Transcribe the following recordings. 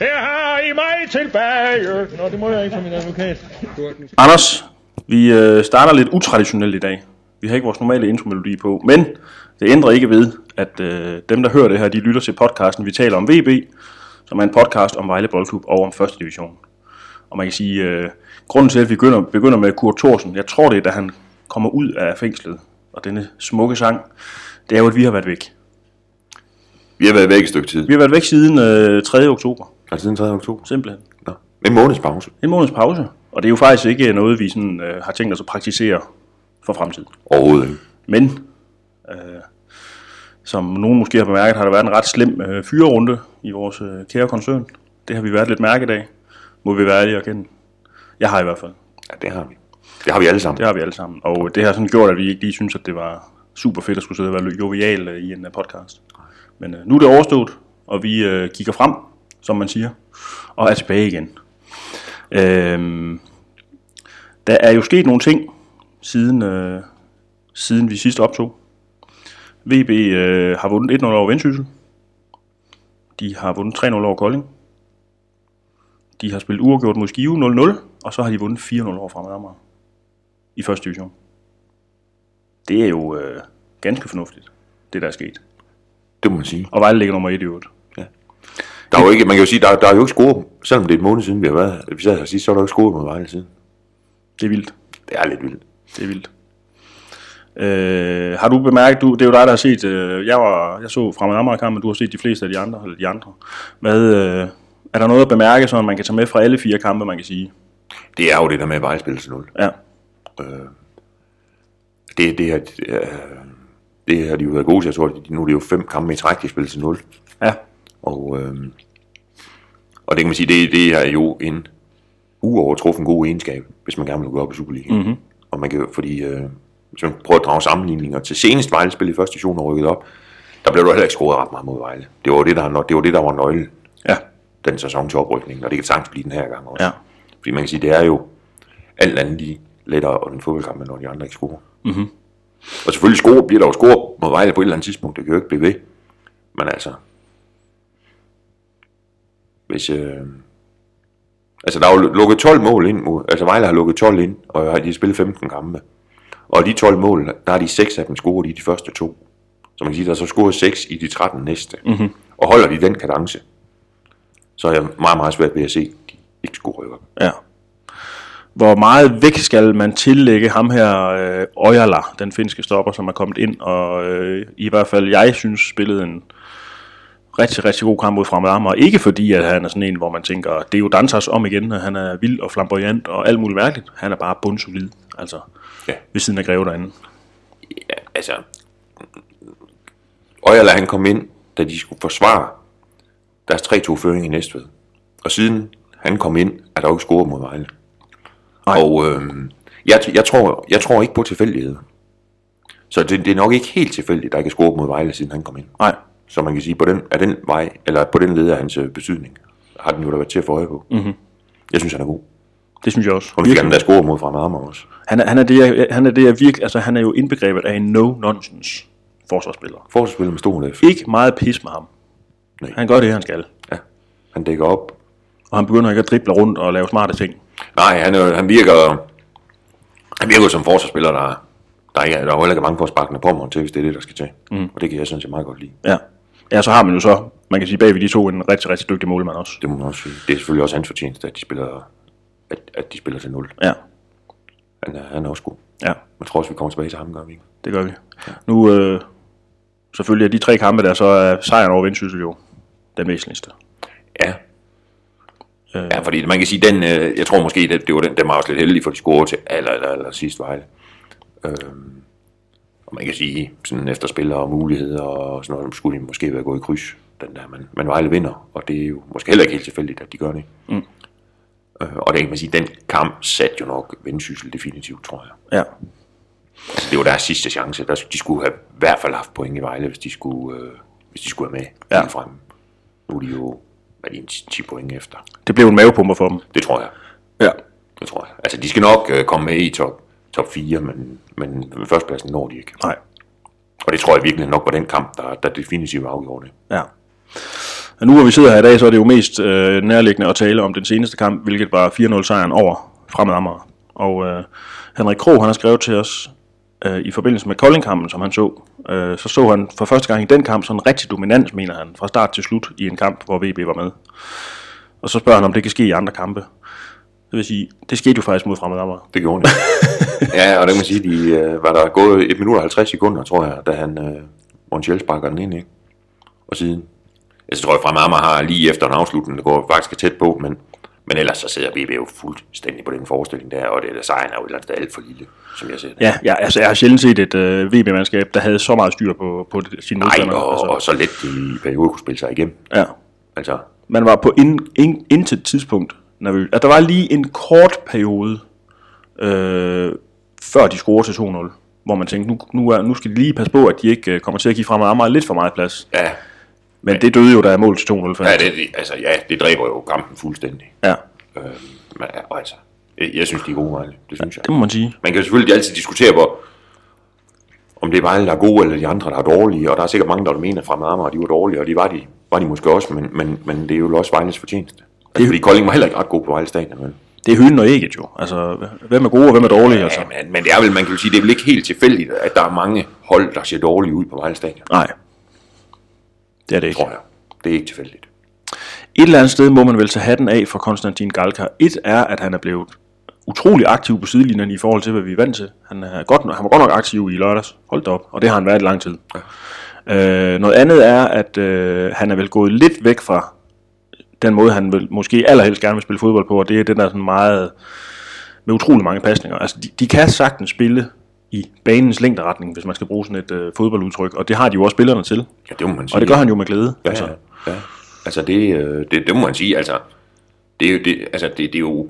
Her har I mig tilbage. Nå, det må jeg ikke som min advokat. Anders, vi øh, starter lidt utraditionelt i dag. Vi har ikke vores normale intromelodi på, men det ændrer ikke ved, at øh, dem, der hører det her, de lytter til podcasten, vi taler om VB, som er en podcast om Vejle Boldklub og om første division. Og man kan sige, øh, grunden til, at vi begynder, begynder med Kurt Thorsen, jeg tror det er, da han kommer ud af fængslet, og denne smukke sang, det er jo, at vi har været væk. Vi har været væk et stykke tid. Vi har været væk siden øh, 3. oktober, Altså siden 3. oktober. simpelthen. Nå. En måneds pause. En måneds pause. Og det er jo faktisk ikke noget, vi sådan, øh, har tænkt os at praktisere for fremtiden. Overhovedet ikke. Men, øh, som nogen måske har bemærket, har der været en ret slem øh, fyrerunde i vores øh, kære koncern. Det har vi været lidt mærket af, må vi være ærlige og kende. Jeg har i hvert fald. Ja, det har vi. Det har vi alle sammen. Det har vi alle sammen. Og det har sådan gjort, at vi ikke lige synes, at det var super fedt at skulle sidde og være jovial øh, i en uh, podcast. Men øh, nu er det overstået, og vi øh, kigger frem, som man siger, og er tilbage igen. Øhm, der er jo sket nogle ting, siden, øh, siden vi sidst optog. VB øh, har vundet 1-0 over Vendsyssel. De har vundet 3-0 over Kolding. De har spillet uafgjort mod Skive 0-0, og så har de vundet 4-0 over Fremad Amager i første division. Det er jo øh, ganske fornuftigt, det der er sket. Det må man sige. Og Vejle ligger nummer 1 i øvrigt. Der er jo ikke, man kan jo sige, der, der er jo ikke score, selvom det er et måned siden, vi har været her. Vi sad her sidst, så er der jo ikke score mod Vejle siden. Det er vildt. Det er lidt vildt. Det er vildt. Øh, har du bemærket, du, det er jo dig, der har set, øh, jeg, var, jeg så Fremad Amager kampen, du har set de fleste af de andre, eller de andre. Hvad, øh, er der noget at bemærke, så man kan tage med fra alle fire kampe, man kan sige? Det er jo det der med at Vejle til 0. Ja, Det, det, er, øh, det har de jo været gode til. Jeg tror, de- nu er det jo fem kampe i træk, de spiller til 0. ja, Og, øh, og det kan man sige, det, det er jo en uovertruffen god egenskab, hvis man gerne vil gå op i Superligaen. Mm-hmm. Og man kan fordi, øh, hvis man prøver at drage sammenligninger til senest Vejle spil i første division og rykket op, der blev der heller ikke scoret ret meget mod Vejle. Det var det, der, det var, det, der var nøglen ja, den sæson til oprykningen, og det kan sagtens blive den her gang også. ja. Fordi man kan sige, det er jo alt andet lige lettere og en fodboldkamp, end når de andre ikke scorer. Mm-hmm. Og selvfølgelig score, bliver der jo score mod Vejle på et eller andet tidspunkt, det kan jo ikke blive ved. Men altså, hvis, øh, altså der er jo lukket 12 mål ind, mod, altså Vejle har lukket 12 ind, og de har spillet 15 kampe. Og de 12 mål, der er de 6 af dem scoret i de første to. Så man kan sige, der er så scoret 6 i de 13 næste. Mm-hmm. Og holder de den kadence, så er jeg meget, meget svært ved at se, at de ikke rykke op. Ja. Hvor meget vægt skal man tillægge ham her, øh, Ojala, den finske stopper, som er kommet ind, og øh, i hvert fald jeg synes spillede en rigtig, rigtig god kamp mod Fremad Amager. Ikke fordi, at han er sådan en, hvor man tænker, det er jo Dantas om igen, og han er vild og flamboyant og alt muligt mærkeligt. Han er bare bundsolid, altså Ja. ved siden af Greve derinde. Ja, altså... Øjerla han kom ind, da de skulle forsvare deres 3-2-føring i Næstved. Og siden han kom ind, er der jo ikke scoret mod Vejle. Nej. Og øh, jeg, jeg, tror, jeg tror ikke på tilfældigheder. Så det, det er nok ikke helt tilfældigt, at der ikke er scoret mod Vejle, siden han kom ind. Nej, Så man kan sige, på den, er den vej, eller på den led af hans øh, betydning, har den jo da været til at få øje på. Mm-hmm. Jeg synes, han er god. det synes jeg også. Og nu fik han da scoret mod Fremad Amager også. Han er, han er det, jeg, han er det, jeg virkelig, altså han er jo indbegrebet af en no-nonsense forsvarsspiller. Forsvarsspiller med stor F. Ikke meget pis med ham. Nej. Han gør det, han skal. Ja. Han dækker op, Og han begynder ikke at drible rundt og lave smarte ting. Nej, han, er, han virker han virker som forsvarsspiller, der, der, ikke, er- der er heller ikke mange på sparkene på mig til, hvis det er det, der skal til. Mm. Og det kan jeg sådan set meget godt lide. Ja. Ja, så har man jo så, man kan sige bagved de to, en rigtig, rigtig dygtig målmand også. Det må man også sige. Det er selvfølgelig også hans fortjeneste, at de spiller, at, at de spiller til 0. Ja, Han er, han er også god. ja, Jeg tror også, vi kommer tilbage til ham, gør vi ikke? det gør vi. Nu, øh, selvfølgelig er de tre kampe der, så er sejren over Vendsyssel jo den væsentligste. Ja. Øh. Ja, fordi man kan sige, den, øh, jeg tror måske, det, det var den, den var også lidt heldig, for de scorede til aller, aller, aller sidst Vejle. Øhm, og man kan sige, sådan efter spillere og muligheder og sådan noget, skulle de måske være gået i kryds, den der, men, men Vejle vinder, og det er jo måske heller ikke helt tilfældigt, at de gør det. Mm. Øh, og det kan man sige, den kamp satte jo nok Vendsyssel definitivt, tror jeg. Ja, Altså, det var deres sidste chance. Der, de skulle have i hvert fald haft point i Vejle, hvis de skulle, øh, hvis de skulle være med Ja. frem. Nu er de jo hvad de, en 10 point efter. det blev en mavepumper for dem. Det tror jeg. Ja. Det tror jeg. Altså, de skal nok øh, komme med i top, top 4, men, men førstepladsen når de ikke. Nej. Og det tror jeg virkelig nok var den kamp, der, der definitivt afgjorde det. Ja. Og nu hvor vi sidder her i dag, så er det jo mest øh, nærliggende at tale om den seneste kamp, hvilket var 4-0 sejren over Fremad Amager. Og øh, Henrik Krog, han har skrevet til os øh, i forbindelse med Kolding-kampen, som han så. Øh, så så han for første gang i den kamp sådan en rigtig dominans, mener han, fra start til slut i en kamp, hvor VB var med. Og så spørger han, om det kan ske i andre kampe. Det vil sige, det skete jo faktisk mod Fremad Amager. Det gjorde det. ja, og det kan man sige, de øh, var der gået 1 minut og 50 sekunder, tror jeg, da han, øh, Montiel sparker den ind, ikke? Og siden, jeg tror, at Fremad Amager har lige efter en afslutning, det går faktisk tæt på, men, men ellers så sidder VB jo fuldstændig på den forestilling der, og det der sejren er jo et eller andet alt for lille, som jeg ser det. Ja, ja altså jeg har sjældent set et øh, VB-mandskab, der havde så meget styr på, på det- sine Nej, modstandere. og, altså, og så let de i kunne spille sig igennem. ja. Altså, Man var på in, in, intet tidspunkt nervøs. At der var lige en kort periode, øh, før de scorede til 2-0, hvor man tænkte, nu, nu, er, nu skal de lige passe på, at de ikke øh, kommer til at give fremad Amager lidt for meget plads. ja, Men det døde jo, der er mål til 2-0. ja, det, altså, ja, det dræber jo kampen fuldstændig. ja, Øh, men, ja, og altså, jeg, jeg synes, de er gode, Vejle. Det synes jeg. det må man sige. Man kan selvfølgelig altid diskutere, hvor, om det er Vejle, der er gode, eller de andre, der er dårlige. Og der er sikkert mange, der vil mene, at Fremad Amager, de var dårlige, og de var de, var de måske også, men, men, men det er jo også Vejles fortjeneste. Altså, fordi Kolding var heller ikke ret god på Vejle Stadion, vel? Det er hønen og ægget jo. Altså, hvem er gode og hvem er dårlige? Altså. Ja, men, men det er vel, man kan jo sige, det er vel ikke helt tilfældigt, at der er mange hold, der ser dårlige ud på Vejle Stadion. Nej, det er det ikke. Tror jeg. Det er ikke tilfældigt. Et eller andet sted må man vel tage hatten af for Konstantin Galka. Et er, at han er blevet utrolig aktiv på sidelinjen i forhold til, hvad vi er vant til. Han, er godt, han var godt nok aktiv i lørdags. Hold da op. Og det har han været i lang tid. Ja. Øh, noget andet er, at øh, han er vel gået lidt væk fra den måde, han vil, måske allerhelst gerne vil spille fodbold på, og det er den der sådan meget, med utrolig mange pasninger. Altså, de, de kan sagtens spille i banens længderetning, hvis man skal bruge sådan et øh, fodboldudtryk, og det har de jo også spillerne til. Ja, det må man sige. Og det gør han jo med glæde. Ja, altså. ja. Altså, det, øh, det, det må man sige. Altså, det, er jo, det, altså, det, det er jo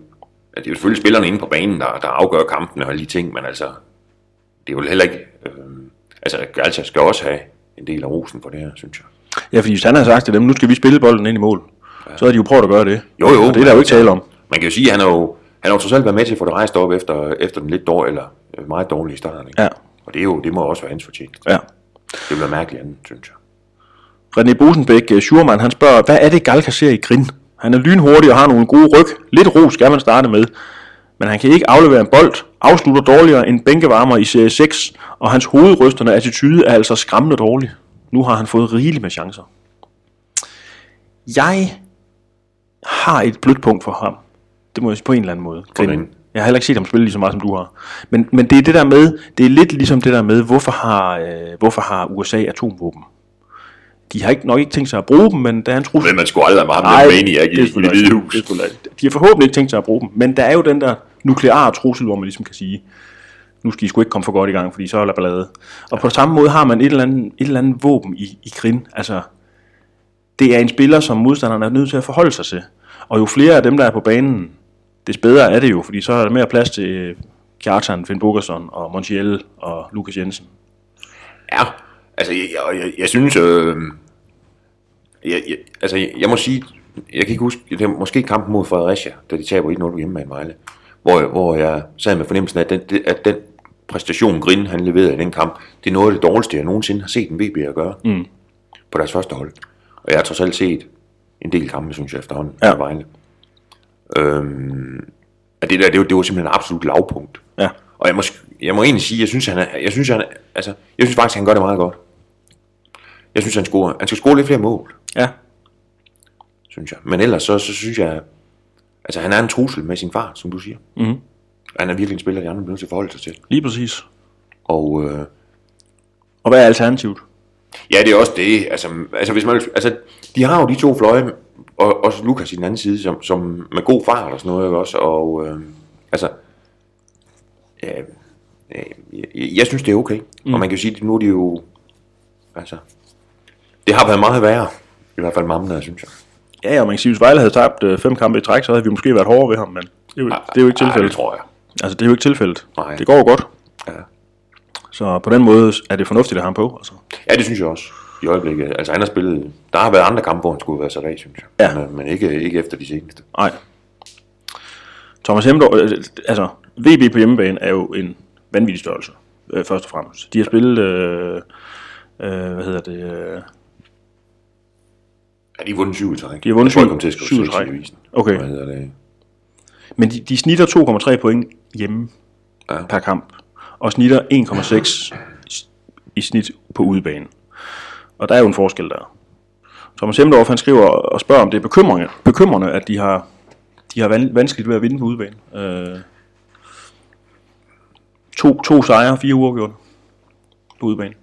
det er jo selvfølgelig spillerne inde på banen, der, der afgør kampene og alle de ting, men altså, det er jo heller ikke... Øh, altså, Galcha skal også have en del af rosen for det her, synes jeg. Ja, fordi hvis han har sagt til dem, nu skal vi spille bolden ind i mål, ja. så har de jo prøvet at gøre det. Jo, jo. Og det er der jo ikke tale om. Man kan jo sige, at han har jo, han har jo trods alt været med til at få det rejst op efter, efter den lidt dårlige, eller øh, meget dårlige start. Ikke? Ja. Og det, er jo, det må også være hans fortjeneste. Ja. Det bliver mærkeligt andet, synes jeg. René Bosenbæk, uh, Schurman, han spørger, hvad er det Galka ser i Grin? Han er lynhurtig og har nogle gode ryg. Lidt ro skal man starte med. Men han kan ikke aflevere en bold, afslutter dårligere end bænkevarmer i serie 6, og hans hovedrystende attitude er altså skræmmende dårlig. Nu har han fået rigeligt med chancer. Jeg har et blødt punkt for ham. Det må jeg sige på en eller anden måde. Grin. Grin. Jeg har heller ikke set ham spille lige så meget, som du har. Men, men det er det der med, det er lidt ligesom det der med, hvorfor har, øh, hvorfor har USA atomvåben? De har ikke, nok ikke tænkt sig at bruge dem, men der er en trussel. Men man skulle aldrig have Nej, ham den maniac i, i det hvide hus. det De har forhåbentlig ikke tænkt sig at bruge dem, men der er jo den der nukleare trussel, hvor man ligesom kan sige, nu skal I sgu ikke komme for godt i gang, fordi så er der ballade. Og på samme måde har man et eller andet, et eller andet våben i, i Grin. Altså, det er en spiller, som modstanderne er nødt til at forholde sig til. Og jo flere af dem, der er på banen, des bedre er det jo, fordi så er der mere plads til øh, Kjartan, Finn Bogerson og Montiel og Lukas Jensen. Ja, altså jeg, jeg, jeg, jeg synes, øh, jeg, jeg, altså jeg, jeg må sige, jeg kan ikke huske, det er måske kampen mod Fredericia, da de taber 1-0 hjemme med Vejle, hvor, hvor jeg sad med fornemmelsen af, at den, at den præstation, Grin han leverede i den kamp, det er noget af det dårligste, jeg nogensinde har set en VB at gøre mm. på deres første hold. Og jeg har trods alt set en del kampe, synes jeg efterhånden, Ja. Vejle. Øhm, at det der, det var, det var simpelthen et absolut lavpunkt. Ja. Og jeg må, jeg må egentlig sige, jeg synes, han er, jeg synes, han er, altså, jeg synes faktisk, han gør det meget godt. Jeg synes, han, scorer, han skal score lidt flere mål, Ja, synes jeg. Men ellers så, så synes jeg, altså han er en trussel med sin far, som du siger. Mhm. Han er virkelig en spiller, de andre bliver nødt til at forholde sig til. lige præcis. Og øh, Og hvad er alternativet? Ja, det er også det. Altså, altså, hvis man, altså, de har jo de to fløje, og også Lukas i den anden side, som, som med god fart og sådan noget, også? Og øh, altså, ja, ja, jeg, jeg synes, det er okay. Mm. Og man kan jo sige, at nu er de jo, altså, det har været meget værre. I hvert fald mamma, synes jeg. Ja, og man kan sige, hvis Vejle havde tabt øh, fem kampe i træk, så havde vi måske været hårdere ved ham, men det er jo, det er jo ikke tilfældet. det tror jeg. Altså, det er jo ikke tilfældet. Nej. Det går jo godt. Ja. Så på den måde er det fornuftigt at have ham på. Altså. Ja, det synes jeg også. I øjeblikket. Altså, han har spillet... Der har været andre kampe, hvor han skulle være så synes jeg. Ja. Men, men ikke, ikke efter de seneste. Nej. Thomas Hemdorf, øh, altså, VB på hjemmebane er jo en vanvittig størrelse, øh, først og fremmest. De har spillet, øh, øh, hvad hedder det, øh, Ja, de har vundet syv i træk. De har vundet Jeg tror, syv- jeg kom til at skrive syv i seks træk. Okay. Hvad hedder det? Men de, de snitter 2,3 point hjemme ja. per kamp, og snitter 1,6 i snit på udebane. Og der er jo en forskel der. Thomas Hemdorf, han skriver og spørger, om det er bekymrende, bekymrende at de har, de har van- vanskeligt ved at vinde på udebane. Øh, to, to sejre, fire uafgjorte på udebane.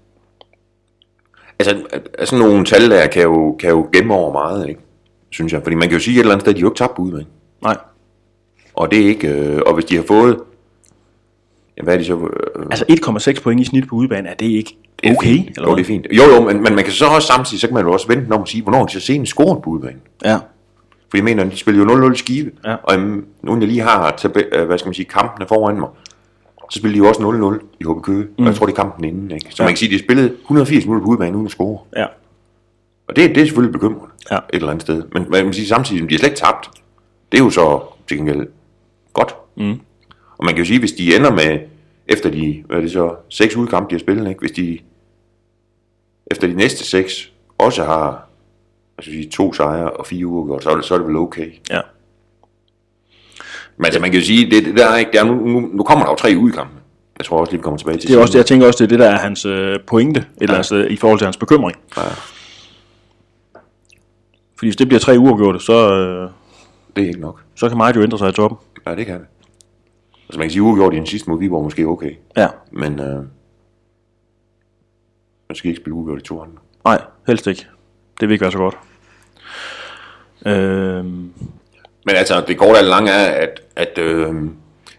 Altså, altså nogle tal der kan jo, kan jo gemme over meget, ikke? Synes jeg. Fordi man kan jo sige et eller andet sted, at de jo ikke tabt på udebane. Nej, Og det er ikke, øh, og hvis de har fået, ja, hvad er de så? Øh, altså 1,6 point i snit på udebane, er det ikke det er okay? Fint. Eller jo, det er fint. Jo, jo, men, men man kan så også samtidig, så kan man jo også vente om at sige, hvornår de så senest scoret på udebane. Ja, For jeg mener, de spiller jo 0-0 i skive. Ja. Og um, nu jeg lige har tabe, øh, hvad skal man sige, kampene foran mig, så spiller de jo også 0-0 i HB Køge. Mm. Og jeg tror, det er kampen inden. Ikke? Så Ja. man kan sige, at de spillede 180 minutter på udebane uden at score. ja, Og det, det er selvfølgelig bekymrende Ja. et eller andet sted. Men man kan sige samtidig, at de har slet ikke tabt. Det er jo så til gengæld godt. Mm. Og man kan jo sige, hvis de ender med, efter de, hvad er det så, seks udkampe, de har spillet, ikke? hvis de efter de næste seks også har jeg sige, to sejre og fire uger, så er det, så er det vel okay. ja. Men altså, man kan jo sige, det, det der er ikke, det er, nu, nu, nu kommer der jo tre udkampe. Jeg tror også lige, vi kommer tilbage til Det er også det, jeg tænker også, det er det, der er hans øh, pointe, eller andet sted, i forhold til hans bekymring. Ja, Fordi hvis det bliver tre uafgjorte, så, øh, det er ikke nok. så kan meget jo ændre sig i toppen. Ja, det kan det. Altså, man kan sige, uafgjort i den sidste mod Viborg måske okay. Ja. Men øh, man skal ikke spille uafgjort i to andre. Nej, helst ikke. Det vil ikke være så godt. Øhm, Men altså, det korte og det lange er, at, at øh,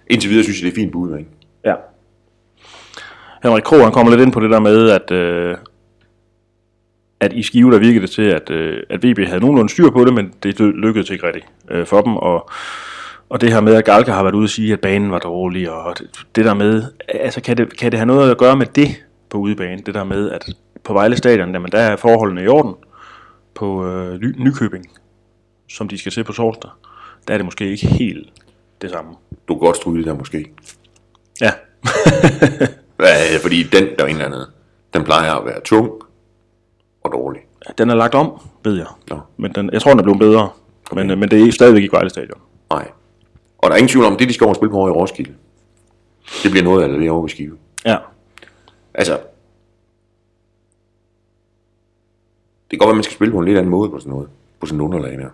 indtil videre synes jeg, det er fint bud, ikke? ja. Henrik Krog, han kommer lidt ind på det der med, at, øh, at i Skive, der virkede det til, at, øh, at VB havde nogenlunde styr på det, men det ly- lykkedes ikke rigtigt øh, for dem, og, og det her med, at Galka har været ude og sige, at banen var dårlig, og det, det der med, altså kan det, kan det have noget at gøre med det på udebane, det der med, at på Vejle Stadion, jamen, der er forholdene i orden, på øh, Ny- Nykøbing, som de skal se på torsdag, der er det måske ikke helt det samme. Du kan godt stryge det der måske. Ja, Ja, fordi den, der er en eller anden, den plejer at være tung og dårlig. den er lagt om, ved jeg. Nå. Men den, jeg tror, den er blevet bedre. Okay. Men, øh, men det er stadigvæk ikke Vejle Stadion. Nej. Og der er ingen tvivl om, det de skal over spille på over i Roskilde. Det bliver noget af det over i Skive. Ja, Altså, det kan godt være, at man skal spille på en lidt anden måde på sådan noget. På sådan en underlag der.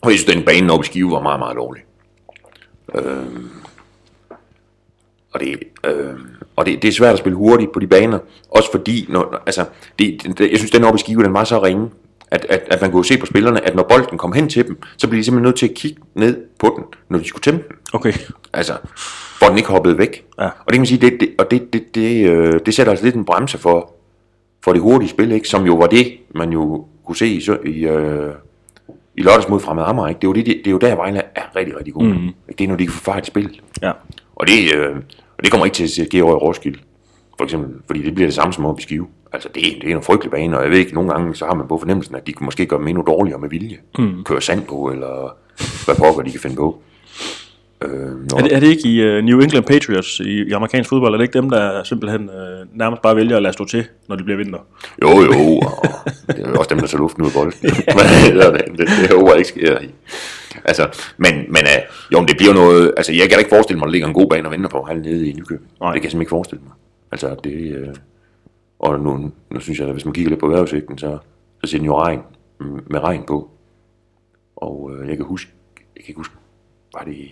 Og jeg synes, den bane oppe i Skive var meget, meget dårlig. Øhm, og det, øhm, og det, det er svært at spille hurtigt på de baner. Også fordi, når, altså, det, det, jeg synes, den oppe i Skive, den var så ringe, at, at, at man kunne se på spillerne, at når bolden kom hen til dem, så blev de simpelthen nødt til at kigge ned på den, når de skulle tæmme den. okay. Altså, hvor den ikke hoppede væk. Ja. Og det kan man sige, det, det, og det, det, det, øh, det sætter altså lidt en bremse for, for det hurtige spil, ikke? som jo var det, man jo kunne se i, i, øh, i lørdags mod Fremad Amager. Ikke? Det, er jo det, det, det er jo der, Vejle er rigtig, rigtig god. Mm. Det er, når de kan få fart i spil. Ja, Og det, øh, og det kommer ikke til at ske over i Roskilde. For eksempel, fordi det bliver det samme som oppe i Skive. Altså, det, er- det er en frygtelig bane, og jeg ved ikke, nogle gange så har man på fornemmelsen, at de kan måske gøre dem endnu dårligere med vilje. Mm. Køre sand på, eller hvad pokker de kan finde på. Øh, når, er det, er det ikke i uh, New England Patriots i, i amerikansk fodbold? Er det ikke dem, der simpelthen uh, nærmest bare vælger at lade stå til, når det bliver vinter? Jo, jo, og det er også dem, der tager luften ud af bolden. men det, det, det, det håber jeg ikke sker i. Altså, men, men uh, jo, men det bliver noget, altså jeg kan da ikke forestille mig, at der ligger en god bane og venter på halv nede i Nykøbing. Nej. Det kan jeg simpelthen ikke forestille mig. Altså, det, uh, og nu, nu synes jeg, at hvis man kigger lidt på vejrudsigten, så, så ser den jo regn, mm, med regn på. Og øh, jeg kan huske, jeg kan ikke huske, var det,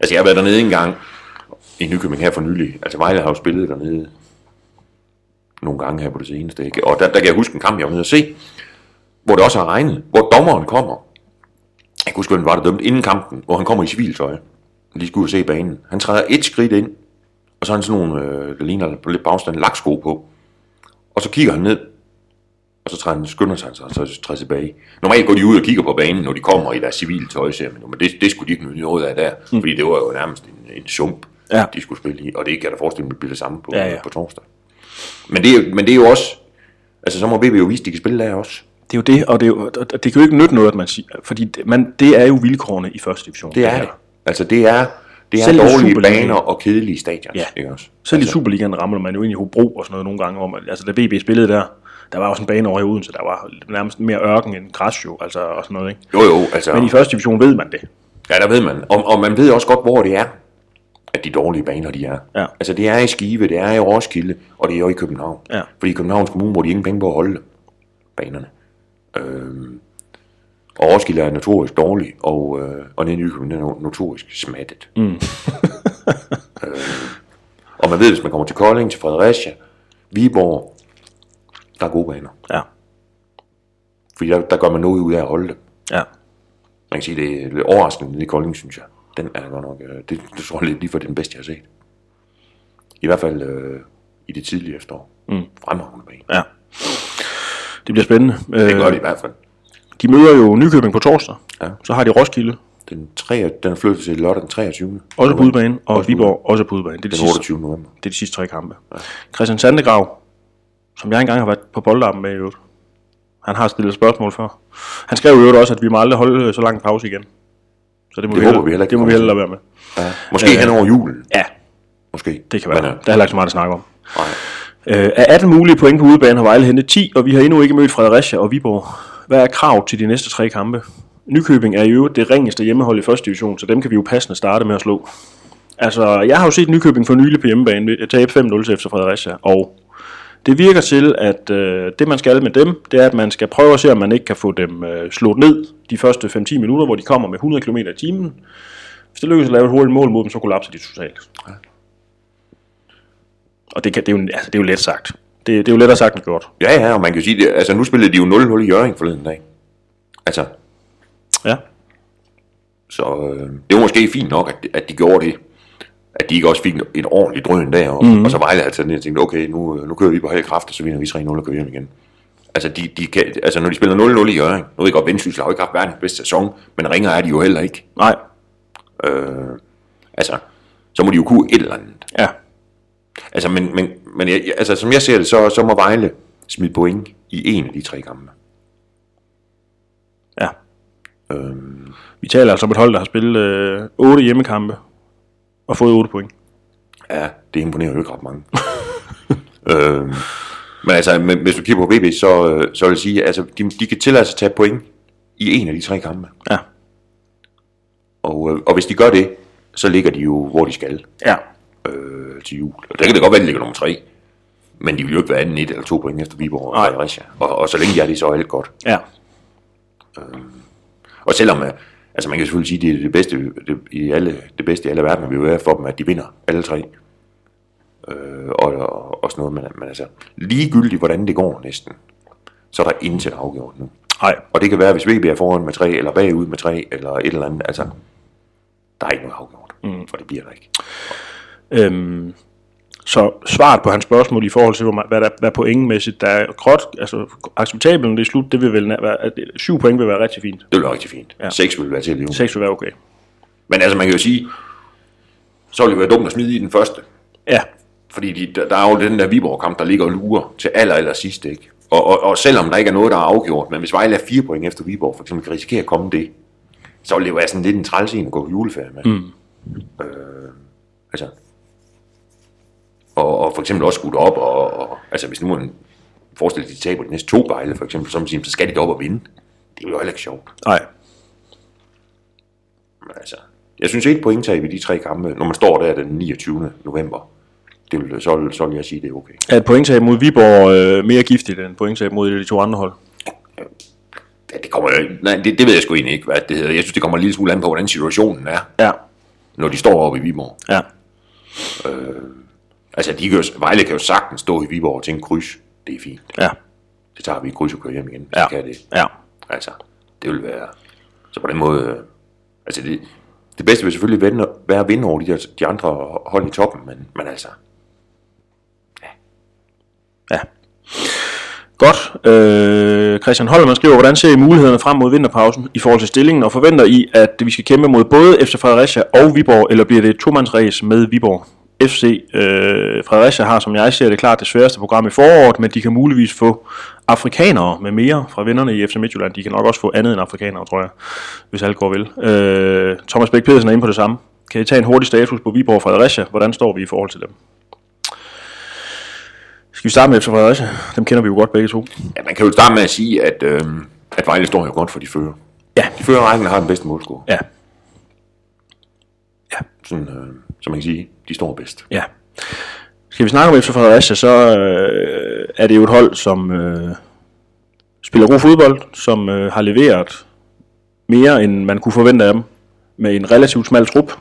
altså jeg har været dernede en gang, i Nykøbing her for nylig. Altså Vejle har jo spillet dernede nogle gange her på det seneste. Ikke? Og der, der kan jeg huske en kamp, jeg var nede at se, hvor det også har regnet, hvor dommeren kommer. Jeg kan huske, hvem var der dømt inden kampen, hvor han kommer i civiltøj. Lige skulle ud og se banen. Han træder et skridt ind, og så har han sådan nogle, øh, der ligner på lidt på afstand, laksko på. Og så kigger han ned, og så træder han, skynder sig, så, så træder tilbage. Normalt går de ud og kigger på banen, når de kommer i deres civiltøj, siger man, men det, det skulle de ikke nyde noget af der, mm. fordi det var jo nærmest en, en sump, Ja. de skulle spille i, og det kan jeg da forestille mig bliver det samme på, Ja, ja. på torsdag. Men det, er, men det er jo også, altså så må BB jo vise, at de kan spille der også. Det er jo det, og det, er jo, og det kan jo ikke nytte noget, at man siger, fordi det, man, det er jo vilkårene i første division. Det er det. Altså det er, det er Selv i dårlige baner og kedelige stadions. Ja. Ikke også? Selv i altså, Superligaen rammer man jo ind i Hobro og sådan noget nogle gange om, altså da VB spillede der, der var også en bane over i Odense, der var nærmest mere ørken end græs jo, altså og sådan noget, ikke? Jo, jo, altså... Men i første division ved man det. Ja, der ved man. Og, og man ved også godt, hvor det er, at de dårlige baner, de er. Ja. Altså, det er i Skive, det er i Roskilde, og det er jo i København. Ja. Fordi i Københavns Kommune bruger de ingen penge på at holde banerne. Øhm, og Roskilde er notorisk dårlig, og, øh, og København er no- notorisk smattet. Mm. øhm, og man ved, hvis man kommer til Kolding, til Fredericia, Viborg, der er gode baner. Ja. Fordi der, der gør man noget ud af at holde det. Ja. Man kan sige, det er lidt overraskende i Kolding, synes jeg. Den er godt nok, øh, det, det tror jeg lige for den bedste, jeg har set. I hvert fald øh, i det tidlige efterår. Mm. Fremragende bane. Ja. Det bliver spændende. Det gør Øh, det i hvert fald. De møder jo Nykøbing på torsdag. Ja. Så har de Roskilde, Den, 3, den er flyttet til lørdag den 23. også på udebane, og Også Viborg også på udebane. Det er de, Den sidste, 28. november. det er de sidste tre kampe. Ja. Christian Sandegrav, som jeg engang har været på boldarmen med i øvrigt. Han har stillet spørgsmål før. Han skrev jo også, at vi må aldrig holde så lang pause igen. Så det må Det vi, håber heller, vi heller ikke, det må vi heller være med. Ja. Måske øh, hen over julen. Ja, Måske. det kan være. Men, der øh, er heller ikke så meget at snakke om. nej. Øh, af 18 mulige point på udebane har Vejle hentet 10, og vi har endnu ikke mødt Fredericia og Viborg. Hvad er krav til de næste tre kampe? Nykøbing er jo det ringeste hjemmehold i første division, så dem kan vi jo passende starte med at slå. Altså, jeg har jo set Nykøbing for nylig på hjemmebane tabe 5-0 til efter Fredericia, og det virker til, at øh, det man skal med dem, det er, at man skal prøve at se, om man ikke kan få dem øh, slået ned de første 5-10 minutter, hvor de kommer med 100 km i timen. Hvis det lykkes at lave et hurtigt mål mod dem, så kollapser de totalt. Og det, kan, det, er jo, altså, det er jo let sagt. Det, det er jo lettere sagt end gjort. Ja, ja, og man kan sige, det, altså nu spillede de jo 0-0 i Jørgen forleden dag. Altså, Ja. så øh, det var måske fint nok, at, at de gjorde det. At de ikke også fik et ordentligt drøn der, og, mm. og så Vejle altså og tænkte, okay, nu, nu kører vi på høj kraft, og så vinder vi 3-0 og kører hjem igen. Altså, de, de kan, altså når de spiller 0-0 i Jørgen, nu ved jeg godt, Vendsyssel har jo ikke haft verdens bedste sæson, men ringer er de jo heller ikke. Nej. Øh, altså, så må de jo kunne et eller andet. Ja. Altså, men, men, men jeg, altså, som jeg ser det, så, så må Vejle smide point i en af de tre kampe. Ja. Øhm, Vi taler altså om et hold, der har spillet øh, 8 hjemmekampe og fået 8 point. ja, det imponerer jo ikke ret mange. øhm, men altså, men, hvis du kigger på VB, så, øh, så vil jeg sige, altså, de, de kan tillade sig at tage point i en af de tre kampe. Ja. Og, øh, og hvis de gør det, så ligger de jo, hvor de skal Ja. Øh, til jul. Og der kan det godt være, at de ligger nummer tre. Men de vil jo ikke være anden et eller to point efter Viborg og. Fredericia. Og, og så længe de er det, så er alt godt. Ja. Og selvom, øh, altså man kan selvfølgelig sige, det er det bedste, det, i alle, det bedste i alle verdener, vil jo være for dem, at de vinder alle tre. Øh, og, og, og sådan noget, men, men altså, ligegyldigt hvordan det går næsten, så er der intet afgjort nu. Nej. Og det kan være, hvis VB er foran med tre, eller bagud med tre, eller et eller andet, altså, der er ikke noget afgjort, mm. for det bliver der ikke. Øhm, så svaret på hans spørgsmål i forhold til, hvor hvad, der, hvad pointmæssigt der er godt, altså acceptabelt, det er slut, det vil vel være, at 7 point vil være rigtig fint. Det vil være rigtig fint. Ja. Ja. Seks vil være til at leve. 6 vil være okay. Men altså, man kan jo sige, så vil det være dumt at smide i den første. Ja. Fordi de, der, er jo den der Viborg-kamp, der ligger og lurer til aller, aller sidst, ikke? Og, og, og selvom der ikke er noget, der er afgjort, men hvis Vejle er fire point efter Viborg, for eksempel kan risikere at komme det, så vil det jo være sådan lidt en træls en at gå på juleferie med. Mm. Øh, altså, og, og for eksempel også skudt op, og, og altså hvis nu man forestiller sig, at de taber de næste to Vejle, for eksempel, så, så skal de da op og vinde. Det er jo heller ikke sjovt. Nej. Men altså, jeg synes et pointtab i de tre kampe, når man står der den 29. november, det vil, så, så vil jeg sige, det er okay. Er et pointtab mod Viborg øh, mere giftigt end pointtab mod de to andre hold? Ja, det kommer nej, det, det ved jeg sgu egentlig ikke, hvad det hedder. Jeg synes, det kommer en lille smule an på, hvordan situationen er, Ja. når de står oppe i Viborg. Ja. Altså, de kan jo, Vejle kan jo sagtens stå i Viborg og tænke kryds. Det er fint. Ja. Det tager vi i kryds og kører hjem igen. Ja. Så kan det. Ja. Altså, det vil være... Så på den måde... øh, Altså, det, det bedste vil selvfølgelig vende, være at vinde over de, der, de andre hold i toppen, men, men altså... Ja. Godt. Øh, Christian Holm skriver, hvordan ser I mulighederne frem mod vinterpausen i forhold til stillingen, og forventer I, at vi skal kæmpe mod både FC Fredericia og Viborg, eller bliver det et tomandsræs med Viborg? FC øh, Fredericia har, som jeg ser det, klart det sværeste program i foråret, men de kan muligvis få afrikanere med mere fra vinderne i FC Midtjylland. De kan nok også få andet end afrikanere, tror jeg, hvis alt går vel. Øh, Thomas Bæk Pedersen er inde på det samme. Kan I tage en hurtig status på Viborg og Fredericia? Hvordan står vi i forhold til dem? Skal vi starte med FC Fredericia? Dem kender vi jo godt begge to. Ja, man kan jo starte med at sige, at, øh, at Vejle står jo godt for de fører. Ja. De fører rækken har den bedste målscore. Ja, Sådan, øh, så man kan sige, de står bedst. ja. Skal vi snakke om FC Fredericia, så øh, er det jo et hold, som øh, spiller god fodbold, som øh, har leveret mere, end man kunne forvente af dem, med en relativt smal trup.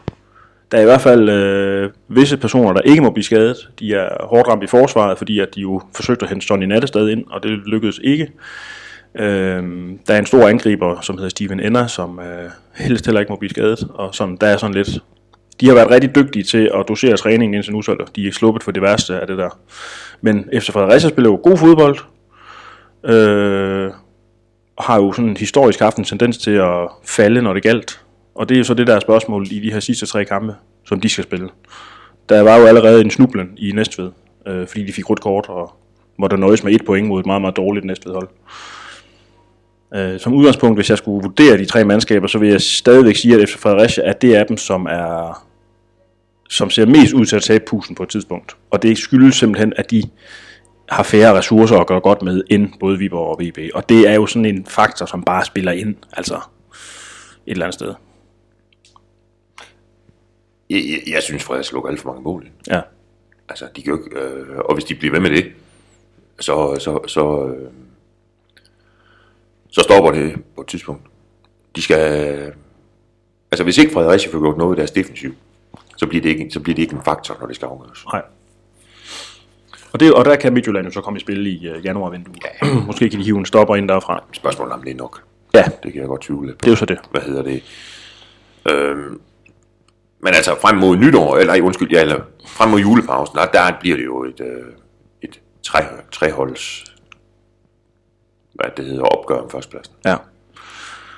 Der er i hvert fald øh, visse personer, der ikke må blive skadet. De er hårdt ramt i forsvaret, fordi at de jo forsøgte at hente Sonny Nattestad ind, og det lykkedes ikke. Øh, der er en stor angriber, som hedder Steven Enner, som øh, helst heller ikke må blive skadet. Og sådan, der er sådan lidt... De har været rigtig dygtige til at dosere træningen indtil nu, så de er sluppet for det værste af det der. Men FC Fredericia spiller jo god fodbold, øh, har jo sådan historisk haft en tendens til at falde, når det galt. Og det er jo så det der spørgsmål i de her sidste tre kampe, som de skal spille. Der var jo allerede en snublen i Næstved, øh, fordi de fik rødt kort, og måtte nøjes med et point mod et meget, meget dårligt Næstved hold. Øh, som udgangspunkt, hvis jeg skulle vurdere de tre mandskaber, så vil jeg stadigvæk sige, at FC Fredericia er det af dem, som er som ser mest ud til at tabe pusen på et tidspunkt. Og det skyldes simpelthen, at de har færre ressourcer at gøre godt med, end både Viborg og VB. Og det er jo sådan en faktor, som bare spiller ind, altså et eller andet sted. Jeg, jeg, jeg synes, Fredericia lukker alt for mange mål. Ja, Altså, de kan jo ikke, øh, og hvis de bliver ved med det, så, så, så, øh, så stopper det på et tidspunkt. De skal, altså hvis ikke Fredericia får gjort noget i deres defensiv, så bliver det ikke, så bliver det ikke en faktor, når det skal afgøres. nej. Og, det, og der kan Midtjylland jo så komme i spil i uh, januarvinduet. Ja. Måske kan de hive en stopper ind derfra. Spørgsmålet er, om det er nok. Ja, Det kan jeg godt tvivle lidt på. det er jo så det. Hvad hedder det? Øhm, men altså frem mod nytår, eller undskyld, ja, eller frem mod julepausen, der, der bliver det jo et, øh, et tre, treholds, hvad det hedder, opgør om førstepladsen. Ja.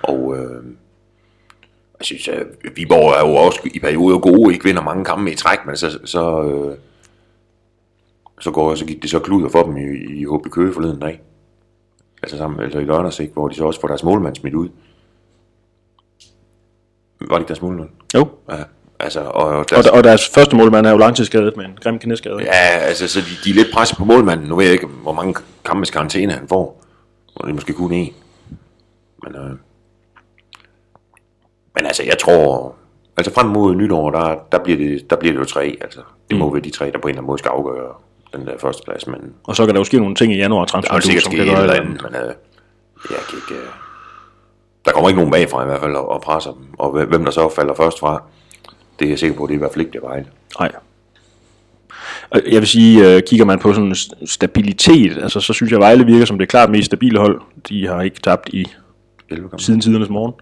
Og øh, jeg synes, at Viborg er jo også i perioder gode, ikke vinder mange kampe i træk, men så, så, øh, så, går, så gik det så kluder for dem i, i HB Køge forleden dag. Altså, sammen, altså i lørdags, ikke, hvor de så også får deres målmand smidt ud. Var det ikke deres målmand? Jo. Ja, altså, og, og, Og, deres, der, og deres første målmand er jo langtidsskadet med en grim knæskade. Ja, altså, så de, de er lidt presset på målmanden. Nu ved jeg ikke, hvor mange kampes karantæne han får. Og det er måske kun én. Men, øh, men altså, jeg tror... Altså frem mod nytår, der, der, bliver, det, der bliver det jo tre. Altså, det må være de tre, der på en eller anden måde skal afgøre den der første plads. Men Og så kan der jo ske nogle ting i januar der er transfer, sikkert som ske eller det. andet. Men øh, jeg kan ikke... Øh, der kommer ikke nogen bagfra i hvert fald og, og presser dem. Og hvem der så falder først fra, det er jeg sikker på, det er i hvert fald ikke det Vejle. Nej. Og Jeg vil sige, øh, kigger man på sådan st- stabilitet, altså så synes jeg, Vejle virker som det klart mest stabile hold. De har ikke tabt i 11 kampe. siden tidernes morgen.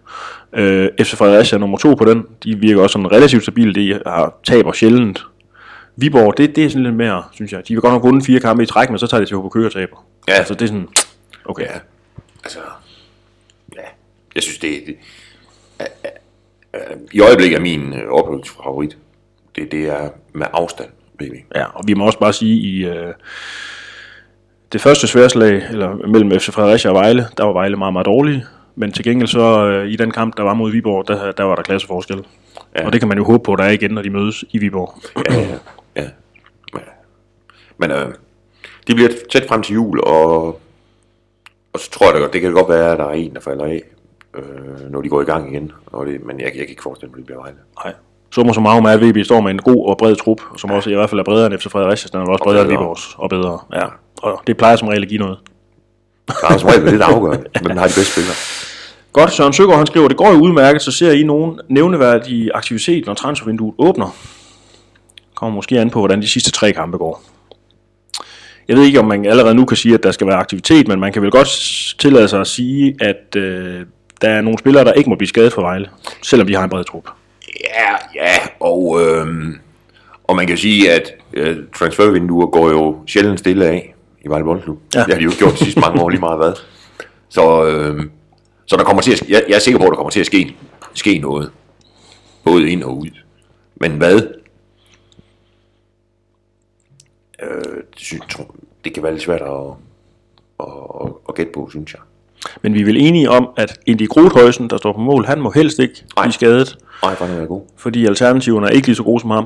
Øh, FC Fredericia er nummer to på den. De virker også sådan relativt stabile. De har taber sjældent. Viborg, det, det er sådan lidt mere, synes jeg. De vil godt nok vundet fire kampe i træk, men så tager de til HB Køge og taber. Ja. Altså det er sådan, okay. Ja, altså, ja, jeg synes, det, det øh, øh, øh, i øjeblikket er min øh, oplevelsesfavorit. Det, det er med afstand, baby. Ja, og vi må også bare sige, i øh, det første sværslag, eller mellem FC Fredericia og Vejle, der var Vejle meget, meget dårlige. Men til gengæld så øh, i den kamp, der var mod Viborg, der, der var der klasseforskel. Ja. Ja. Og det kan man jo håbe på, der er igen, når de mødes i Viborg. Ja, ja, ja. ja. Men øh, de bliver tæt frem til jul, og, og så tror jeg, det, det kan godt være, at der er en, der falder af, øh, når de går i gang igen. Og det, men jeg, jeg kan ikke forestille mig, at det bliver Vejle. Nej. Summa summarum er, at VB står med en god og bred trup, som også i hvert fald er bredere end FC Fredericia, den er også Og bredere end. Viborgs, og bedre. Ja. Og det plejer som regel at give noget. Der er som regel lidt afgørende, men har de bedste spillere. Godt, Søren Søgaard han skriver, det går jo udmærket, så ser I nogen nævneværdig aktivitet, når transfervinduet åbner. Kommer måske an på, hvordan de sidste tre kampe går. Jeg ved ikke, om man allerede nu kan sige, at der skal være aktivitet, men man kan vel godt tillade sig at sige, at øh, der er nogle spillere, der ikke må blive skadet for Vejle, selvom de har en bred trup. Ja, ja, og, øhm, og man kan sige, at øh, transfervinduer går jo sjældent stille af i Vejle Boldklub. Ja. Det har de jo gjort de sidste mange år lige meget hvad. Så, øhm, så der kommer til at, jeg, jeg er sikker på, at der kommer til at ske, ske noget. Både ind og ud. Men hvad? Øh, det, synes, det kan være lidt svært at, at, at, at gætte på, synes jeg. Men vi er vel enige om, at Indy Grothøjsen, der står på mål, han må helst ikke Nej. blive skadet, Ej, for den er god. fordi alternativerne er ikke lige så gode som ham.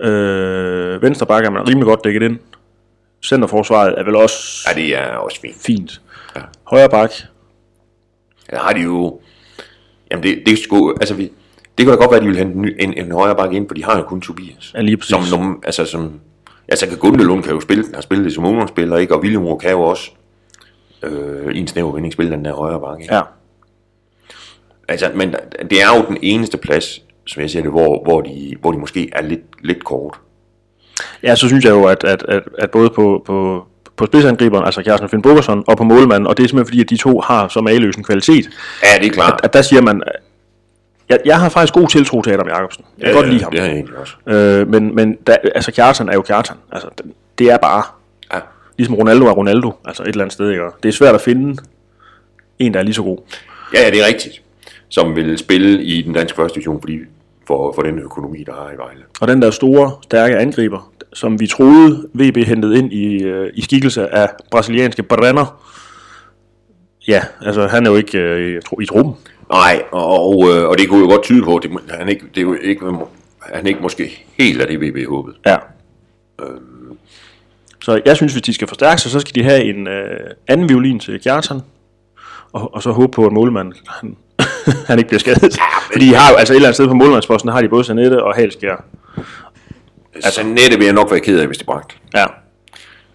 Øh, venstre bakke er man rimelig godt dækket ind. Centerforsvaret er vel også Ja, det er også fint. fint. Ja. Højre bak, Der har de jo... Jamen, det, det, sgu, altså, vi, det kan da godt være, at de vil hente en, en, en højre bakke ind, for de har jo kun Tobias. er lige præcis. Som, nogle, altså, som, altså, kan Gundelund kan jo spille, den har spillet det som ungdomsspiller, ikke? Og William kan jo også øh, i en snæver vending spille den der højre bakke. Ikke? Ja, Altså, men det er jo den eneste plads, som jeg siger det, hvor, hvor, de, hvor de måske er lidt, lidt kort. Ja så synes jeg jo, at, at, at, at både på, på, på spidsangriberen, altså Kjærsen Finn Bogerson, og på målmanden, og det er simpelthen fordi, at de to har så mageløs en kvalitet, Ja, det er klart. at, at der siger man, jeg, jeg har faktisk god tiltro til Adam Jacobsen. Jeg kan ja, godt lide ham. Det er jeg egentlig også. Øh, men men da, altså Kjartan er jo Kjartan. Altså, det, er bare, Ja. ligesom Ronaldo er Ronaldo, altså et eller andet sted. Ikke? Det er svært at finde en, der er lige så god. Ja, ja, det er rigtigt. Som vil spille i den danske første division, fordi for, for den økonomi, der har i Vejle. Og den der store, stærke angriber, som vi troede VB hentede ind i, øh, i skikkelse af brasilianske Brenner. Ja, altså han er jo ikke øh, i truppen. Nej, og, og, øh, og det kunne jo godt tyde på, at det, han ikke, det er jo ikke, han ikke måske helt af det, VB håbede. Ja. Så jeg synes, hvis de skal forstærke sig, så skal de have en øh, anden violin til Kjartan. Og, og så håbe på, at målmanden han, han ikke bliver skadet. Fordi de har jo, altså et eller andet sted på målmandsposten, har de både Sanette og Halskjær. Altså, Nette vil jeg nok være ked af, hvis det bragte. Ja.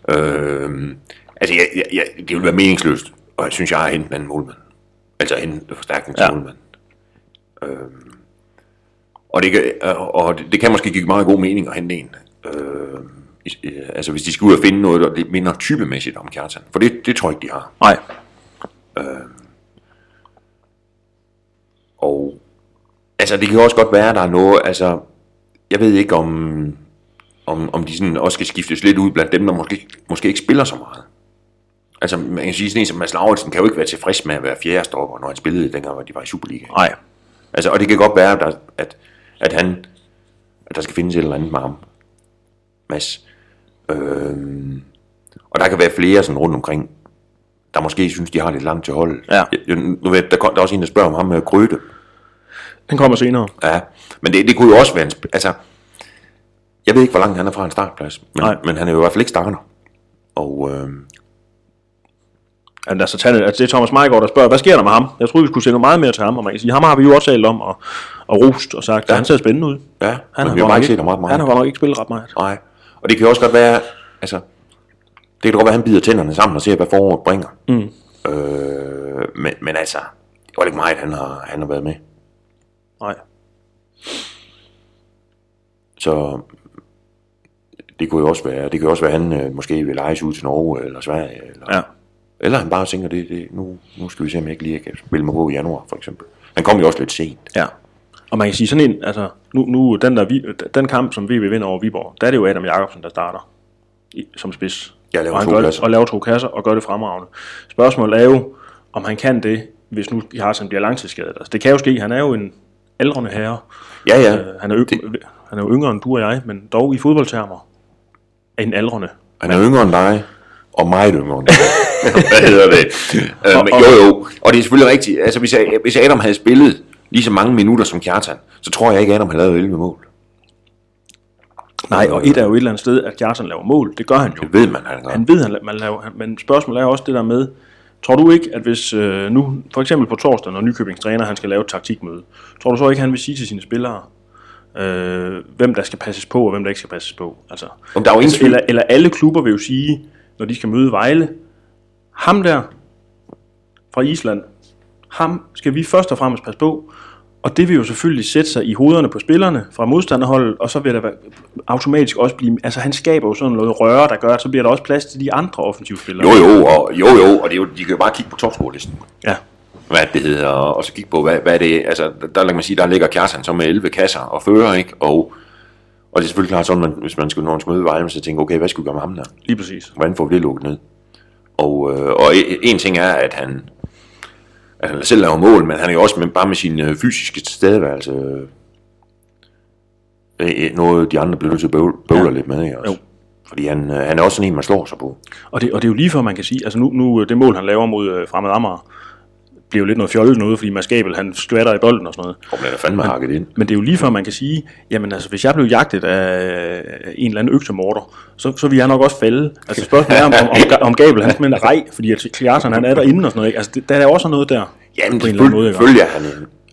Øh, altså, jeg, jeg, jeg, det vil være meningsløst, og jeg synes, jeg har hentet en målmand. Altså, hente forstærkning til Ja. ja. målmand. Øh, og det kan, og- det, det kan måske give meget god mening at hente en. Øh, altså, hvis de skal ud og finde noget, der minder typemæssigt om Kjartan. For det, det tror jeg ikke, de har. Nej. Og altså, det kan også godt være, at der er noget, altså, jeg ved ikke om, om, om de sådan også skal skiftes lidt ud blandt dem, der måske, måske ikke spiller så meget. Altså, man kan sige sådan en som Mads Lauritsen kan jo ikke være tilfreds med at være fjerde stopper, når han spillede dengang, hvor de var i Superliga. Nej. Altså, og det kan godt være, at, at, at han, at der skal findes et eller andet med ham. Mads. Øhm, og der kan være flere sådan rundt omkring, der måske synes, de har lidt langt til holdet. Ja. Jeg, nu ved, der, kom, der er også en, der spørger om ham med Grøte. Den kommer senere. Ja, men det, det kunne jo også være en... Altså, jeg ved ikke, hvor langt han er fra en startplads, men, Nej. men han er jo i hvert fald ikke starter. Og øh, Altså, altså, Tanne, altså, det er Thomas Meigård, der spørger, hvad sker der med ham? Jeg troede, vi skulle se noget meget mere til ham, og man kan sige, ham har vi jo også talt om, og, og rost og sagt, at han ser spændende ud. ja, Han men har, vi har bare ikke set ham ret meget. han har godt nok ikke spillet ret meget. Nej, og det kan jo også godt være, altså, det kan godt være, at han bider tænderne sammen og ser, hvad foråret bringer. Mm. Øh, men, men altså, det var ikke meget, han har, han har været med. Nej. Så det kunne jo også være, det kan også være, at han øh, måske vil lejes ud til Norge eller Sverige. Eller, Ja. Eller han bare tænker, det, det, nu, nu skal vi se, om jeg ikke lige kan spille mig på i januar, for eksempel. Han kom jo også lidt sent. Ja. Og man kan sige sådan en, altså, nu, nu den, der, den kamp, som VB vinder over Viborg, der er det jo Adam Jacobsen, der starter i, som spids. Ja, laver og, han to gør det, og laver to kasser, og gør det fremragende. Spørgsmålet er jo, om han kan det, hvis nu Harsen bliver langtidsskadet. Altså, det kan jo ske, han er jo en aldrende herre. Ja, ja. Øh, han, er ø- han er jo yngre end du og jeg, men dog i fodboldtermer en aldrende. Han er yngre end dig, og meget yngre end dig. Hvad hedder det? Øh, men, jo, jo. Og det er selvfølgelig rigtigt. Altså, hvis, hvis Adam havde spillet lige så mange minutter som Kjartan, så tror jeg ikke, Adam havde lavet 11 mål. Nej, og et er jo et eller andet sted, at Kjartan laver mål. Det gør han jo. Det ved man, han gør. Han ved, han, man laver, men spørgsmålet er også det der med, tror du ikke, at hvis øh, nu, for eksempel på torsdag, når Nykøbings træner, han skal lave et taktikmøde, tror du så ikke, han vil sige til sine spillere, øh, hvem der skal passes på, og hvem der ikke skal passes på? Altså, Om der er jo altså, eller, eller alle klubber vil jo sige, når de skal møde Vejle, ham der fra Island, ham skal vi først og fremmest passe på, og det vil jo selvfølgelig sætte sig i hovederne på spillerne fra modstanderholdet, og så vil der automatisk også blive... Altså han skaber jo sådan noget røre, der gør, at så bliver der også plads til de andre offensive spillere. Jo, jo, og, jo, jo, og det er jo, de kan jo bare kigge på topscorelisten. Ja, hvad det hedder, og så kigge på, hvad, hvad det er. Altså, der kan man sige, der ligger Kjartan så med 11 kasser og fører, ikke? Og, og det er selvfølgelig klart sådan, man, hvis man skulle, når man skulle møde Vejle, så tænker okay, hvad skulle vi gøre med ham der? lige præcis. Hvordan får vi det lukket ned? Og, øh, og e- en ting er, at han, at han selv laver mål, men han er jo også med, bare med sin øh, fysiske tilstedeværelse øh, øh, noget, de andre bliver nødt til at bøvle, bøvle Ja. lidt med, ikke også? Jo. Fordi han, øh, han er også sådan en, man slår sig på. Og det, og det er jo lige før, man kan sige, altså nu, nu det mål, han laver mod øh, Fremad Amager, bliver jo lidt noget fjollet noget, fordi Mads Gabel, han skvatter i bolden og sådan noget. Og bliver fandme hakket ind. Men det er jo lige før, man kan sige, jamen altså, hvis jeg blev jagtet af en eller anden øksemorder, så, så vil jeg nok også falde. Altså spørgsmålet er, om, om, om, om Gabel, han simpelthen er rej, fordi at Kjartan, han er derinde og sådan noget. Ikke? Altså, det, der er også noget der. Jamen, på en eller anden måde, følger han.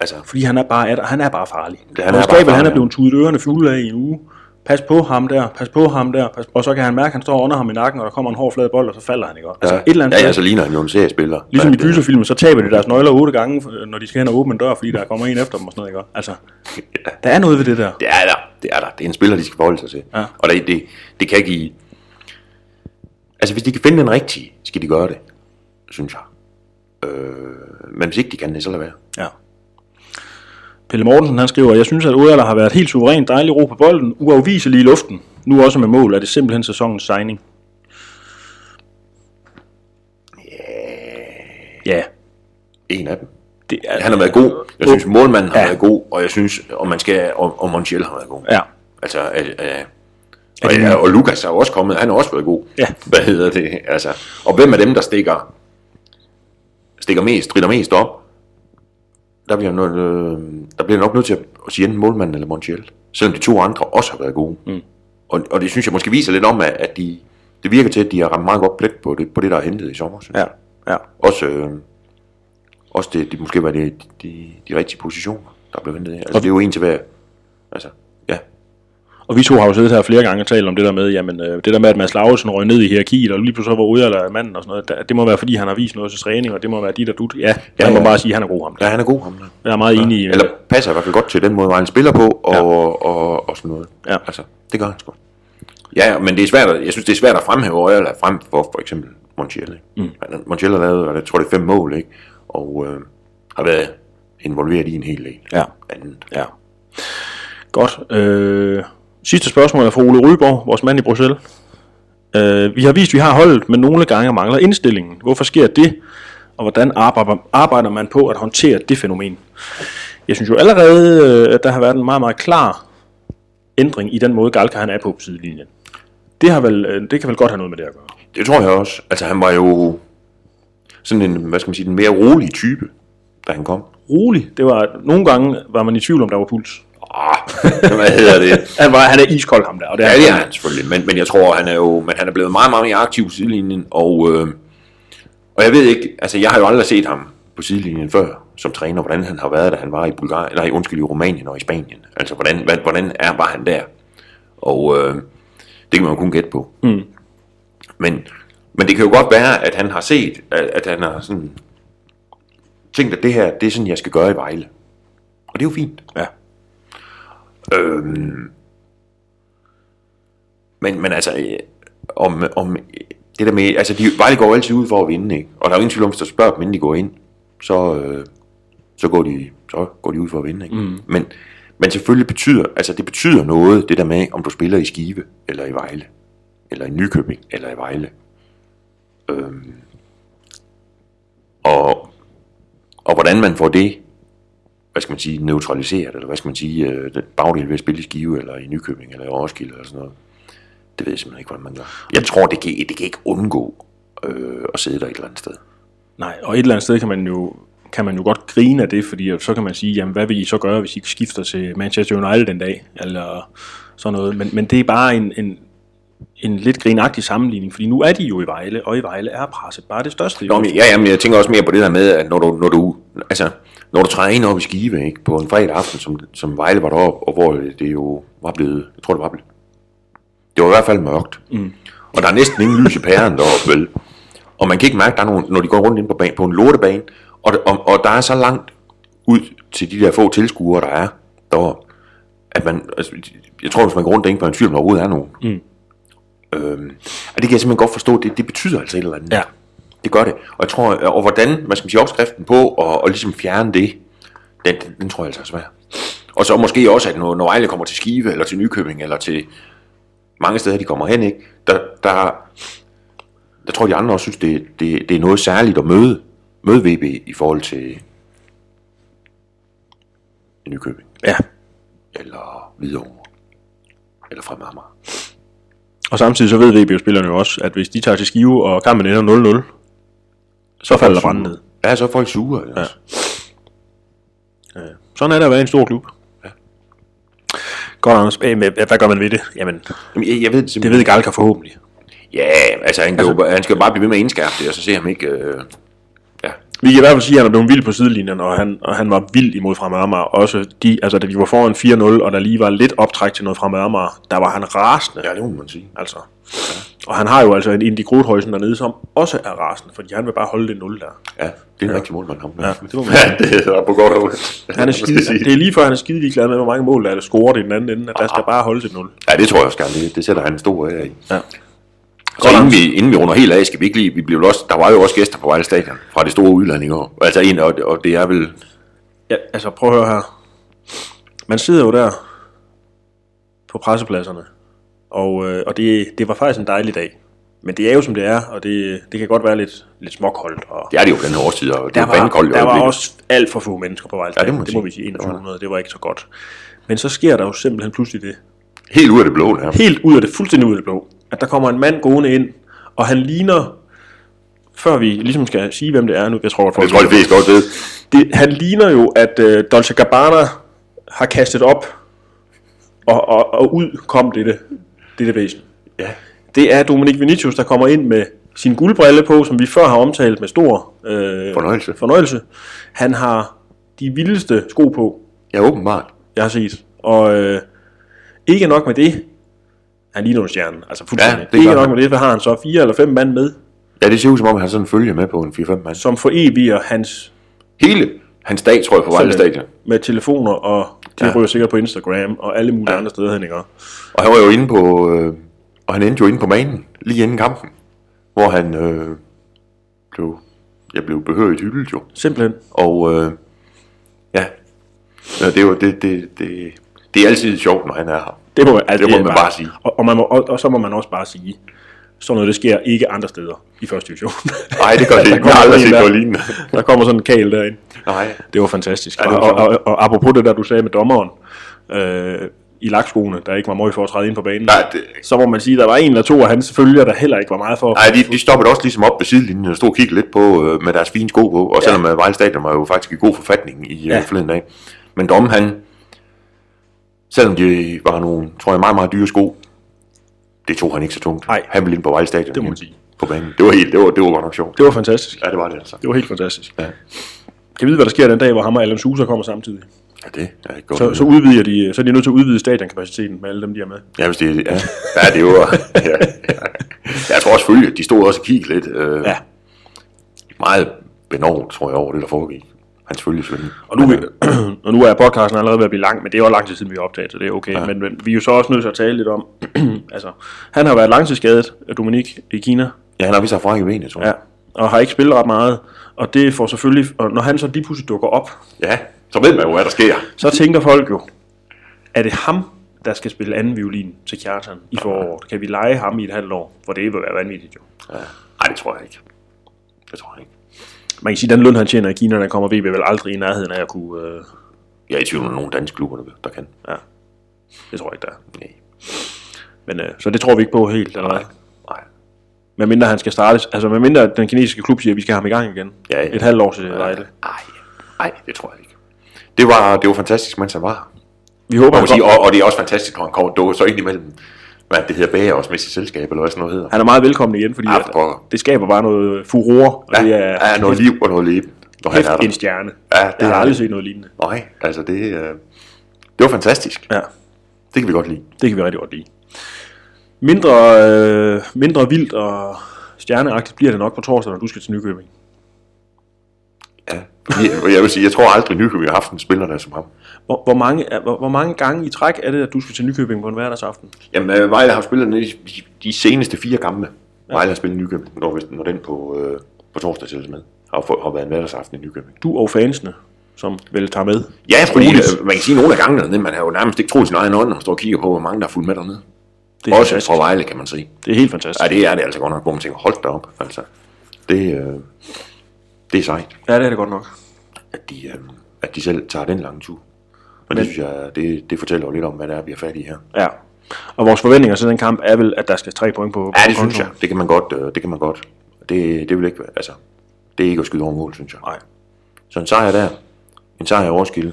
Altså, Fordi han er bare, han er bare farlig. Det- han er hvis bare Gabel, han er farlig, blevet tudet ørerne fulde af i en uge. Pas på ham der, pas på ham der, pas, og så kan han mærke, at han står under ham i nakken, og der kommer en hård flad bold, og så falder han ikke. Altså, ja, et eller andet ja, ja, så ligner han jo en seriespiller. Ligesom i Men, gyserfilmen, så taber de deres nøgler otte gange, når de skal hen og åbne en dør, fordi der kommer en efter dem og sådan noget. Ikke? Altså, der er noget ved det der. Det er der, det er der. Det er en spiller, de skal forholde sig til. Ja. Og det, det, det kan give... Altså, hvis de kan finde den rigtige, skal de gøre det, synes jeg. Øh, men hvis ikke de kan det, så lad være. Ja. Pelle Mortensen han skriver, jeg synes, at Odaler har været helt suverænt dejlig ro på bolden, uafviselig i luften. Nu også med mål, er det simpelthen sæsonens signing. Ja, En af dem. det er, Han har været god. Jeg synes, målmanden har Ja. været god, og jeg synes, og man skal, og, og Montiel har været god. Ja, Altså, øh, øh, og, ja, og Lukas er også kommet, han har også været god. Ja. Hvad hedder det? Altså, og hvem af dem, der stikker, stikker mest, strider mest op, der bliver, noget, øh, der bliver nok nødt til at sige enten målmanden eller Montiel. Selvom de to andre også har været gode. Mm. Og, og det synes jeg måske viser lidt om, at, at de, det virker til, at de har ramt meget godt plet på det, på det der er hentet i sommer. synes ja, ja. Også, øh, også det, det måske var det, de, de rigtige positioner, der blev hentet. Altså, det er jo en til hver. Altså. Og vi to har jo siddet her flere gange og talt om det der med, jamen, øh, det der med, at Mads Lauritsen røg ned i hierarkiet, og lige pludselig var ude eller manden og sådan noget. Der- Det må være, fordi han har vist noget til træning, og det må være dit og dut. Ja, Ja, må ja. bare sige, at han er god ham. Ja, han er god, ham der. Jeg er meget enig i. Eller passer i hvert fald godt til den måde, han spiller på, og, ja. og, og, og sådan noget. Ja. Altså, det gør han sgu. Ja, men det er svært, at, jeg synes, det er svært at fremhæve eller frem for for eksempel Montiel. Ikke? Mm. Montiel har lavet, jeg tror det er fem mål, ikke? og øh, har været involveret i en hel del. Ja. Andet. Ja. Godt. Øh, sidste spørgsmål er fra Ole Ryborg, vores mand i Bruxelles. Øh, vi har vist, at vi har holdet, men nogle gange mangler indstillingen. Hvorfor sker det? Og hvordan arbejder, man på at håndtere det fænomen? Jeg synes jo allerede, øh, at der har været en meget, meget klar ændring i den måde, Galka han er på på sidelinjen. Det, har vel, øh, det kan vel godt have noget med det at gøre. Det tror jeg også. Altså, han var jo sådan en, hvad skal man sige, den mere rolige type, da han kom. Rolig. Det var, nogle gange var man i tvivl om, der var puls. Hvad hedder det? Han, var, han er iskold ham der. Og det Ja, det er han selvfølgelig, men, men jeg tror, han er jo men han er blevet meget, meget mere aktiv på sidelinjen, og, øh, og jeg ved ikke, altså jeg har jo aldrig set ham på sidelinjen før, som træner, hvordan han har været, da han var i Bulgarien, nej, undskyld, i Rumænien og i Spanien. Altså, hvordan, hvad, hvordan er, var han der? Og øh, det kan man jo kun gætte på. Mm. Men, men det kan jo godt være, at han har set, at, at han har sådan tænkt, at det her, det er sådan, jeg skal gøre i Vejle. Og det er jo fint. Ja. Øhm, men, men altså, øh, om, om det der med, altså de, Vejle går altid ud for at vinde, ikke? Og der er jo ingen tvivl om, hvis der spørger dem, inden de går ind, så, øh, så, går, de, så går de ud for at vinde, ikke? Mm. Men, men selvfølgelig betyder, altså det betyder noget, det der med, om du spiller i Skive, eller i Vejle, eller i Nykøbing, eller i Vejle. Øhm, og, og hvordan man får det hvad skal man sige, neutraliseret, eller hvad skal man sige, øh, bagdel ved at spille i Skive, eller i Nykøbing, eller i Roskilde, eller sådan noget. Det ved jeg simpelthen ikke, hvordan man gør. Jeg tror, det kan, det kan ikke undgå øh, at sidde der et eller andet sted. Nej, og et eller andet sted kan man jo kan man jo godt grine af det, fordi så kan man sige, jamen hvad vil I så gøre, hvis I skifter til Manchester United den dag, eller sådan noget. Men, men det er bare en, en, en lidt grinagtig sammenligning, fordi nu er de jo i Vejle, og i Vejle er presset bare det største. Nå, men, ja, jamen, jeg tænker også mere på det der med, at når du, når du, altså, når du træder ind op i Skive, ikke, på en fredag aften, som, som Vejle var deroppe, og hvor det jo var blevet, jeg tror det var blevet, det var i hvert fald mørkt. Mm. Og der er næsten ingen lys i pæren deroppe, vel? Og man kan ikke mærke, der er nogen, når de går rundt ind på, bane, på en lortebane, og, og, og der er så langt ud til de der få tilskuere, der er deroppe, at man, altså, jeg tror, hvis man går rundt og på en tvivl, om der overhovedet er nogen. Mm. Øhm, og det kan jeg simpelthen godt forstå, det, det betyder altså et eller andet. Ja. Det gør det. Og jeg tror, og hvordan, hvad skal man sige, opskriften på, og, og ligesom fjerne det, den, den, den tror jeg altså er svær. Og så måske også, at når, når Vejle kommer til Skive, eller til Nykøbing, eller til mange steder, de kommer hen, ikke? Der, der, der tror jeg, de andre også synes, det, det, det er noget særligt at møde, møde VB i forhold til Nykøbing, Ja, eller Hvidovre, eller fra Amager. og samtidig så ved VB-spillerne jo også, at hvis de tager til Skive, og kampen ender 0-0, så falder der branden ned. Ja, så er folk sure. Ja. Øh, sådan er det at være en stor klub. Ja. Godt, Anders. Hvad gør man ved det? Jamen, Jamen, jeg, jeg ved det det ved Galka forhåbentlig. Ja, altså han, kan altså, jo, han skal jo bare blive ved med at indskærpe det, og så se ham ikke... Øh, ja. Vi kan i hvert fald sige, at han er blevet vild på sidelinjen, og han, og han var vild imod Fremad Amager. Også de, altså, da de var foran 4-0, og der lige var lidt optræk til noget Fremad Amager, der var han rasende. ja, det må man sige. Altså. Og han har jo altså en Indy Grothøjsen dernede, som også er rasende, fordi han vil bare holde det 0 der. Ja, det er en rigtig målmand, ham. Ja, det må man ja, det er på godt. Han er skide, det er lige før, han er skide ligeglad med, hvor mange mål der er, der scorer det i den anden ende, at der skal bare holde til 0. Ja, det tror jeg også gerne. Det, det sætter han en stor ære i. Ja. Så inden vi, inden vi runder helt af, skal vi ikke lige, vi blev også, der var jo også gæster på Vejle Stadion fra det store udland i går. Altså en, og, og det er vel, Ja, altså prøv at høre her. Man sidder jo der på pressepladserne, og, øh, og det, det var faktisk en dejlig dag. Men det er jo som det er, og det, det kan godt være lidt, lidt småkoldt. Og det er det jo på den årstid, og det der er var, vandkoldt i der var også alt for få mennesker på vej. Ja, det må det må vi sige. 2100, det var ikke så godt. Men så sker der jo simpelthen pludselig det. Helt ud af det blå, der. Helt ud af det, fuldstændig ud af det blå. At der kommer en mand gående ind, og han ligner, før vi ligesom skal sige, hvem det er nu, jeg tror, at folk Det tror jeg, de fleste godt ved. det, han ligner jo, at øh, Dolce Gabbana har kastet op, og, og, og ud kom dette, dette væsen. Ja. Det er Dominik Vinicius, der kommer ind med sin guldbrille på, som vi før har omtalt med stor øh, Fornøjelse. fornøjelse. Han har de vildeste sko på, Ja, åbenbart. jeg har set. Og øh, ikke nok med det, han ligner en stjerne. Altså fuldstændig. Ja, det ikke nok med det, for har han så fire eller fem mand med, Ja, det ser ud som om, han sådan følger med på en 4-5 mand. som foreviger hans Hele hans dag, tror jeg, på Vejle Stadion. med telefoner, og de Ja. ryger sikkert på Instagram og alle mulige ja. andre steder hen, ikke? Og han var jo inde på, øh, og han endte jo inde på banen, lige inden kampen, hvor han øh, blev, jeg blev behørigt hyldet jo. Simpelthen. Og øh, ja, ja, det er jo, det, det, det, det er altid sjovt, når han er her. Det må, altså, Det må man bare sige. Og, og, man må, og, og, så må man også bare sige, sådan noget, det sker ikke andre steder i første division. Nej, det gør det Der ikke. Jeg har aldrig set der- noget lignende. Der kommer sådan en kæl derind. Nej. Det var fantastisk. Ja, Ja, det var og, og, og, og, apropos det der, du sagde med dommeren, øh, i lakskoene, der ikke var meget for at træde ind på banen, Nej, det, så må man sige, der var en eller to af hans følgere, der heller ikke var meget for. nej de, de stoppede også ligesom op ved sidelinjen og stod og kiggede lidt på øh, med deres fine sko på. Og selvom ja. Vejle Stadion var jo faktisk i god forfatning i ja. Ja. øh, forleden dag. Men Dom, han, selvom de var nogle, tror jeg, meget, meget dyre sko, det tog han ikke så tungt. Nej. Han ville ind på Vejle Stadion. Det må man sige. På banen. Det var, helt, det var, det var godt nok sjovt. Det var fantastisk. Ja, det var det altså. Det var helt fantastisk. Ja, Kan vi vide, hvad der sker den dag, hvor ham og Alan Sousa kommer samtidig? ja det er godt. Så, så udvider de, så er de nødt til at udvide stadionkapaciteten med alle dem, de er med. Ja, hvis det ja. ja, det var... Ja, ja. Jeg tror også selvfølgelig, at de stod også og kiggede lidt. Øh, Ja. Meget benovet, tror jeg, over det, der foregik. Hans følgesvende. Og nu, og nu er podcasten allerede ved at blive lang, men det er jo lang tid siden, vi har optaget, så det er okay. Ja. Men, men vi er jo så også nødt til at tale lidt om, altså, han har været langtidsskadet af Dominik i Kina, Ja, han har vist sig fra i benet, tror ja, jeg. og har ikke spillet ret meget. Og det får selvfølgelig, og når han så lige pludselig dukker op, Ja. så ved man jo, hvad der sker. så tænker folk jo, er det ham, der skal spille anden violin til Kjartan i foråret? Kan vi lege ham i et halvt år? For det vil være vanvittigt jo. Ja. Nej, det tror jeg ikke. Det tror jeg ikke. Man kan sige, at den løn, han tjener i Kina, der kommer VB vel aldrig i nærheden af at kunne... Øh, Jeg er i tvivl om nogle danske klubber, der, kan. ja, det tror jeg ikke, der er. Nej. Men, øh, så det tror vi ikke på helt, eller hvad? Nej. Med mindre han skal startes, altså med mindre den kinesiske klub siger, at vi skal have ham i gang igen. Ja, ja. Et halvt år til Vejle. Nej. Nej, det tror jeg ikke. Det var, det var fantastisk, mens han var. Vi håber, må sige, og, og, det er også fantastisk, når han kommer dukker så ind imellem, hvad det hedder, bager også med sit selskab, eller hvad sådan noget hedder. han er meget velkommen igen, fordi Ja, at, pokker. det skaber bare noget furore, og Ja, det er ja, noget liv og noget leben, når han er hæft en der. stjerne. Ja, det det har jeg aldrig set noget lignende. Nej, altså det, øh, det var fantastisk. Ja, Det kan vi godt lide. det kan vi rigtig godt lide. Mindre, øh, mindre vildt og stjerneagtigt bliver det nok på torsdag, når du skal til Nykøbing. Ja. Jeg, jeg vil sige, jeg tror aldrig, Nykøbing har haft en spiller, der er som ham. Hvor, hvor, mange, hvor, hvor mange gange i træk er det, at du skal til Nykøbing på en hverdagsaften? Jamen, øh, Vejle har spillet de, de seneste fire kampe. Ja. Vejle har spillet Nykøbing, når, når den på, øh, på torsdag tælles med. Har, har været en hverdagsaften i Nykøbing. Du og fansene, som vel tager med. Ja, fordi øh, man kan sige, at nogle af gangene dernede, man har jo nærmest ikke troet sin egen ånd, når man står og kigger på, hvor mange der er fuldt med dernede. Det er, Også fantastisk. fra Vejle, kan man sige. det er helt fantastisk. Ja, det er det altså godt nok, hvor man tænker, hold da op. Altså, det, øh, det er sejt, Ja, det er det godt nok. at de, øh, at de selv tager den lange tur. Men, Men det synes jeg, det, det fortæller jo lidt om, hvad der er, vi er fat i her. Ja. Og vores forventninger til den kamp er vel, at der skal tre point på. Ja, på det synes jeg. Det kan man godt. Øh, det kan man godt. Det, det vil ikke være, altså, det er ikke at skyde over mål, synes jeg. Nej. Så en sejr der, en sejr i Roskilde,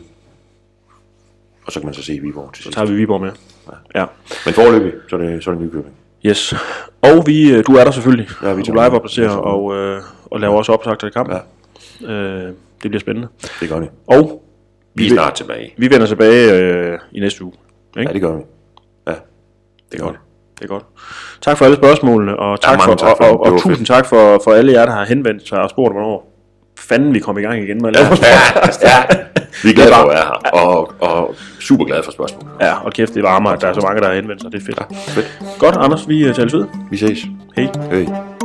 og så kan man så se Viborg til Så sidst. tager vi Viborg med. Ja. Men forløbig, så er det, så er det Nykøbing. Yes. Og vi, øh, du er der selvfølgelig. Ja, vi tager- live opdaterer og, øh, og laver også optag til kampen. Ja. Øh, det bliver spændende. Det gør det. Og Vi er vil- snart tilbage. vi vender tilbage øh, i næste uge. Ikke? Ja, det gør vi. Ja, Det er godt. Det er godt. Tak for alle spørgsmålene, og tak, for, tak for og, det. og, Det og tusind fedt. tak for, for alle jer, der har henvendt sig og spurgt, hvornår fanden vi kom i gang igen med at lave ja, ja. Vi er glade for at være her, og, og super glade for spørgsmål. Ja, og kæft, det varmer, at der er så mange, der har henvendt sig. Det er fedt. Fedt. Godt, Anders, vi øh, tales ved. Vi ses. Hej. Hej.